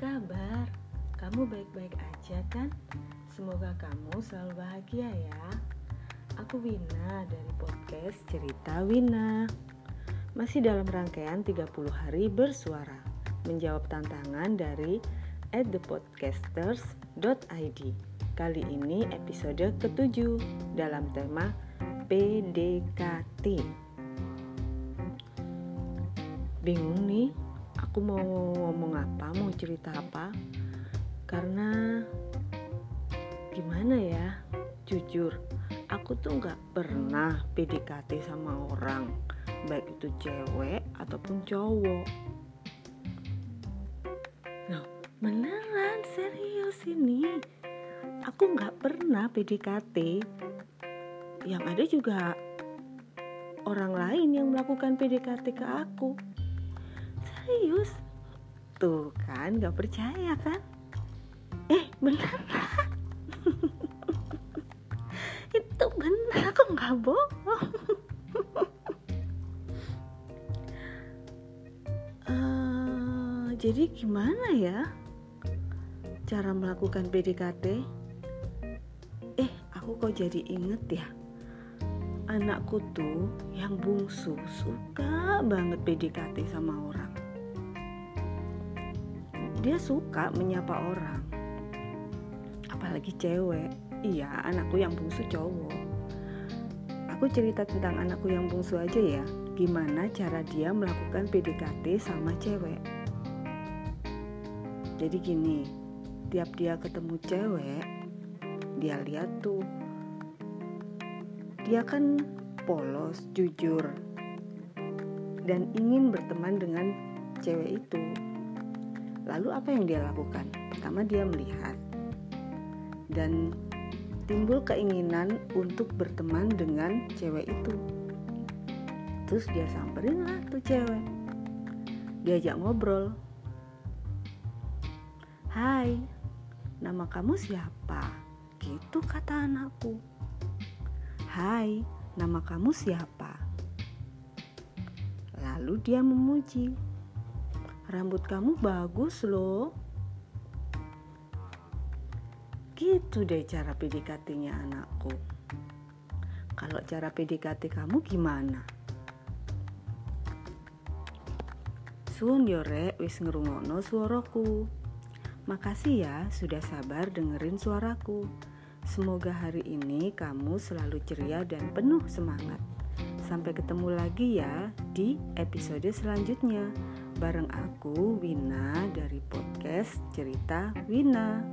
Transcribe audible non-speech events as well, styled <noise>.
kabar? Kamu baik-baik aja kan? Semoga kamu selalu bahagia ya. Aku Wina dari podcast Cerita Wina. Masih dalam rangkaian 30 hari bersuara, menjawab tantangan dari thepodcasters.id. Kali ini episode ketujuh dalam tema PDKT. Bingung nih, aku mau ngomong apa, cerita apa? Karena gimana ya, jujur, aku tuh nggak pernah PDKT sama orang, baik itu cewek ataupun cowok. Nah, beneran serius ini. Aku nggak pernah PDKT. Yang ada juga orang lain yang melakukan PDKT ke aku serius tuh kan gak percaya kan? Eh beneran <laughs> itu bener aku nggak bohong? Uh, <laughs> jadi gimana ya cara melakukan PDKT eh aku kok jadi inget ya anakku tuh yang bungsu suka banget PDKT sama orang dia suka menyapa orang. Apalagi cewek. Iya anakku yang bungsu cowok. Aku cerita tentang anakku yang bungsu aja ya. Gimana cara dia melakukan PDKT sama cewek? Jadi gini tiap dia ketemu cewek dia lihat tuh dia kan polos jujur dan ingin berteman dengan cewek itu Lalu apa yang dia lakukan? Pertama dia melihat dan timbul keinginan untuk berteman dengan cewek itu. Terus dia samperin lah tuh cewek. Diajak ngobrol. Hai, nama kamu siapa? Gitu kata anakku. Hai, nama kamu siapa? Lalu dia memuji rambut kamu bagus loh. Gitu deh cara PDKT-nya anakku. Kalau cara PDKT kamu gimana? Sun yore wis ngerungono suaraku. Makasih ya sudah sabar dengerin suaraku. Semoga hari ini kamu selalu ceria dan penuh semangat. Sampai ketemu lagi ya di episode selanjutnya bareng aku Wina dari podcast Cerita Wina.